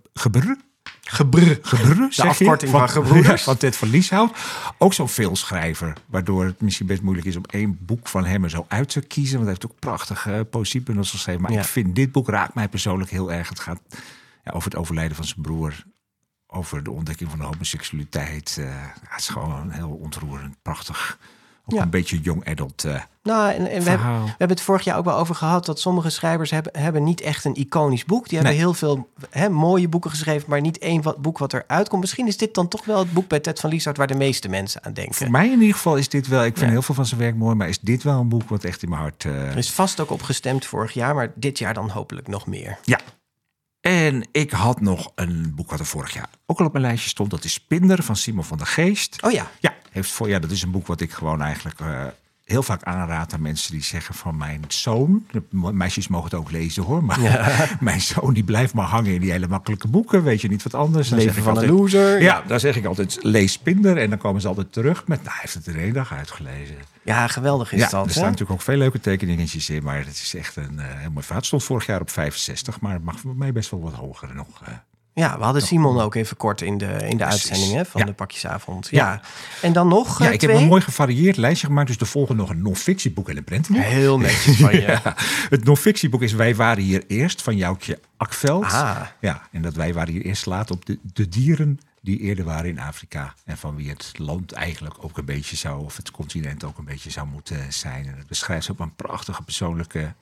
Gebrr, De afkorting van, van gebroeders. Van Ted van Lieshout. Ook zo'n veelschrijver. Waardoor het misschien best moeilijk is om één boek van hem er zo uit te kiezen. Want hij heeft ook prachtige uh, poëziebundels geschreven. Maar ik vind dit boek raakt mij persoonlijk heel erg. Het gaat ja, over het overlijden van zijn broer. Over de ontdekking van de homoseksualiteit. Uh, het is gewoon heel ontroerend, prachtig ook een beetje young adult uh, Nou, en, en we, hebben, we, hebben, het vorig jaar ook wel over gehad... dat sommige schrijvers hebben, hebben niet echt een iconisch boek. Die hebben heel veel hè, mooie boeken geschreven... maar niet één wat, boek wat eruit komt. Misschien is dit dan toch wel het boek bij Ted van Lieshout... waar de meeste mensen aan denken. Voor mij in ieder geval is dit wel... Ik vind heel veel van zijn werk mooi... maar is dit wel een boek wat echt in mijn hart... Uh... Er is vast ook op gestemd vorig jaar... maar dit jaar dan hopelijk nog meer. Ja, en ik had nog een boek wat er vorig jaar ook al op mijn lijstje stond. Dat is Spinder van Simon van der Geest. Oh ja. Ja, heeft voor, ja dat is een boek wat ik gewoon eigenlijk uh, heel vaak aanraad aan mensen die zeggen van mijn zoon. Meisjes mogen het ook lezen hoor. Maar mijn zoon die blijft maar hangen in die hele makkelijke boeken. Weet je niet wat anders. Dan Leven van een loser. Ja, dan zeg ik altijd lees Spinder. En dan komen ze altijd terug met, nou hij heeft het er één dag uitgelezen. Ja, geweldig is ja, dat. Er staan natuurlijk ook veel leuke tekeningetjes in. Maar het is echt een uh, heel mooi. Het stond vorig jaar op 65. Maar het mag voor mij best wel wat hoger nog. Uh, ja, we hadden Simon ook even kort in de, in de uitzending van de pakjesavond. Ja. En dan nog. Ja, ik heb een mooi gevarieerd lijstje gemaakt. Dus de volgende nog een non-fictieboek en een prentenboek. Heel netjes van je. het non-fictieboek is Wij waren hier eerst van Joukje Akveld. Ah. Ja, en dat wij waren hier eerst laat op de, de dieren die eerder waren in Afrika. En van wie het land eigenlijk ook een beetje zou, of het continent ook een beetje zou moeten zijn. En het beschrijft op een prachtige persoonlijke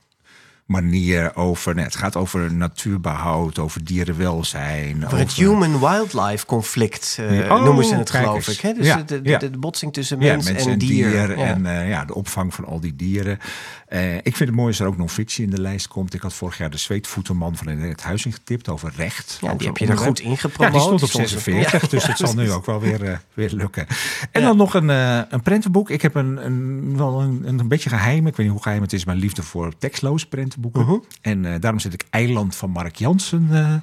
manier over. het gaat over natuurbehoud, over dierenwelzijn. Over, het human-wildlife conflict uh, noemen ze het, geloof ik. Hè? Dus ja, de, de, de, botsing tussen mens, en, dier. En uh, ja, de opvang van al die dieren. Uh, ik vind het mooi als er ook nog fictie in de lijst komt. Ik had vorig jaar de zweetvoetenman van het huis ingetipt over recht. Ja, die heb je er goed in gepromoot. Ja, die stond op 46, dus het zal nu ook wel weer, weer lukken. En dan nog een, een prentenboek. Ik heb een, een, wel een, een beetje geheim, ik weet niet hoe geheim het is, mijn liefde voor tekstloos boeken. Uh-huh. En uh, daarom zet ik Eiland van Mark Jansen uh,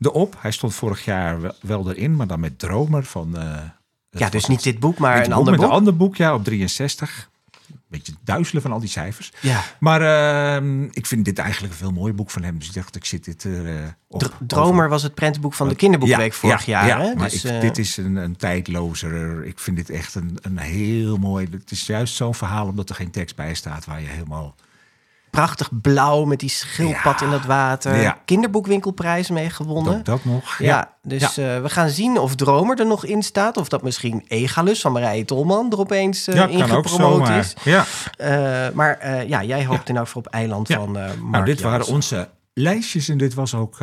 erop. Hij stond vorig jaar wel, wel, erin, maar dan met Dromer van... Uh, ja, dus niet dit boek, maar een ander boek. Met een ander boek, ja, op 63 beetje duizelen van al die cijfers. Ja. Maar uh, ik vind dit eigenlijk een veel mooier boek van hem. Dus ik dacht, ik zit dit er uh, op. Dromer was het prentenboek van de kinderboekweek ja, vorig jaar. Ja, hè? maar dus, ik, uh... dit is een, een tijdlozer. Ik vind dit echt een, een heel mooi... Het is juist zo'n verhaal omdat er geen tekst bij staat waar je helemaal prachtig blauw met die schildpad in dat water. Kinderboekwinkelprijs mee gewonnen. Dat, nog. Ja, dus we gaan zien of Dromer er nog in staat. Of dat misschien Egalus van Marije Tolman er opeens uh, ja, ingepromoot is. Ja. maar ja, jij hoopt in elk geval op eiland van uh, Nou, dit waren onze lijstjes en dit was ook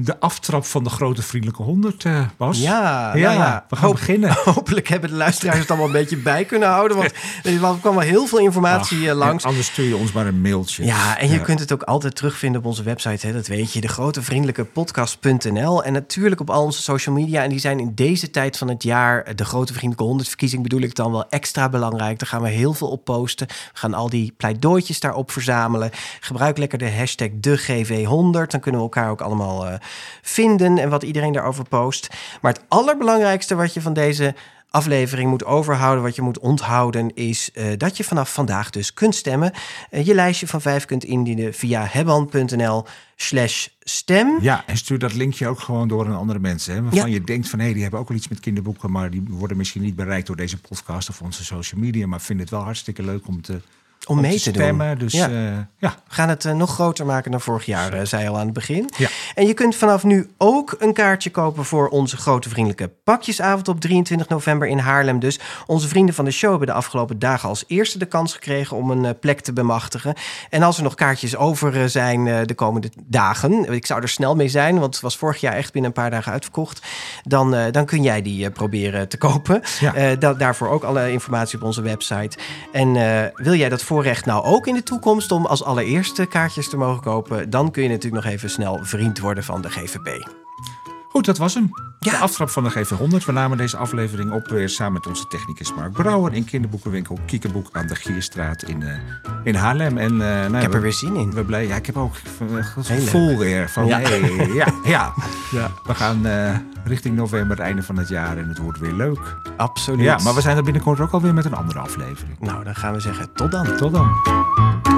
de aftrap van de grote vriendelijke honderd, uh, Bas. Ja, ja, nou ja, we gaan beginnen. Hopelijk hebben de luisteraars het allemaal een beetje bij kunnen houden. Want er kwam wel heel veel informatie eh, langs. Anders stuur je ons maar een mailtje. Ja, en je kunt het ook altijd terugvinden op onze website. Hè, dat weet je, de grote vriendelijke podcast.nl. En natuurlijk op al onze social media. En die zijn in deze tijd van het jaar, de grote vriendelijke honderdverkiezing bedoel ik dan wel extra belangrijk. Daar gaan we heel veel op posten. We gaan al die pleidooitjes daarop verzamelen. Gebruik lekker de hashtag DeGV100. Dan kunnen we elkaar ook allemaal... Uh, vinden en wat iedereen daarover post. Maar het allerbelangrijkste wat je van deze aflevering moet overhouden, wat je moet onthouden, is uh, dat je vanaf vandaag dus kunt stemmen. Uh, je lijstje van vijf kunt indienen via hebban.nl slash stem. Ja, en stuur dat linkje ook gewoon door aan andere mensen. Hè, waarvan je denkt van, hé, hey, die hebben ook wel iets met kinderboeken... maar die worden misschien niet bereikt door deze podcast of onze social media... maar vinden het wel hartstikke leuk om te om, mee te. Doen. Dus ja. Uh, ja. We gaan het uh, nog groter maken dan vorig jaar, uh, zei al aan het begin. Ja. En je kunt vanaf nu ook een kaartje kopen voor onze grote vriendelijke pakjesavond op 23 november in Haarlem. Dus onze vrienden van de show hebben de afgelopen dagen als eerste de kans gekregen om een plek te bemachtigen. En als er nog kaartjes over zijn de komende dagen, ik zou er snel mee zijn, want het was vorig jaar echt binnen een paar dagen uitverkocht, dan, dan kun jij die proberen te kopen. Ja. daarvoor ook alle informatie op onze website. En wil jij dat voor voorrecht nou ook in de toekomst om als allereerste kaartjes te mogen kopen, dan kun je natuurlijk nog even snel vriend worden van de GVP. Goed, dat was hem. Ja. De aftrap van de GV100. We namen deze aflevering op weer samen met onze technicus Mark Brouwer in kinderboekenwinkel Kiekenboek aan de Gierstraat in, uh, in Haarlem. En, uh, nou, ik heb er weer zin in. We blij. Ja, ik heb ook het gevoel weer van ja. Hey, ja, ja. ja. We gaan uh, richting november, het einde van het jaar en het wordt weer leuk. Absoluut. Ja, maar we zijn er binnenkort ook alweer met een andere aflevering. Nou, dan gaan we zeggen tot dan. Tot dan.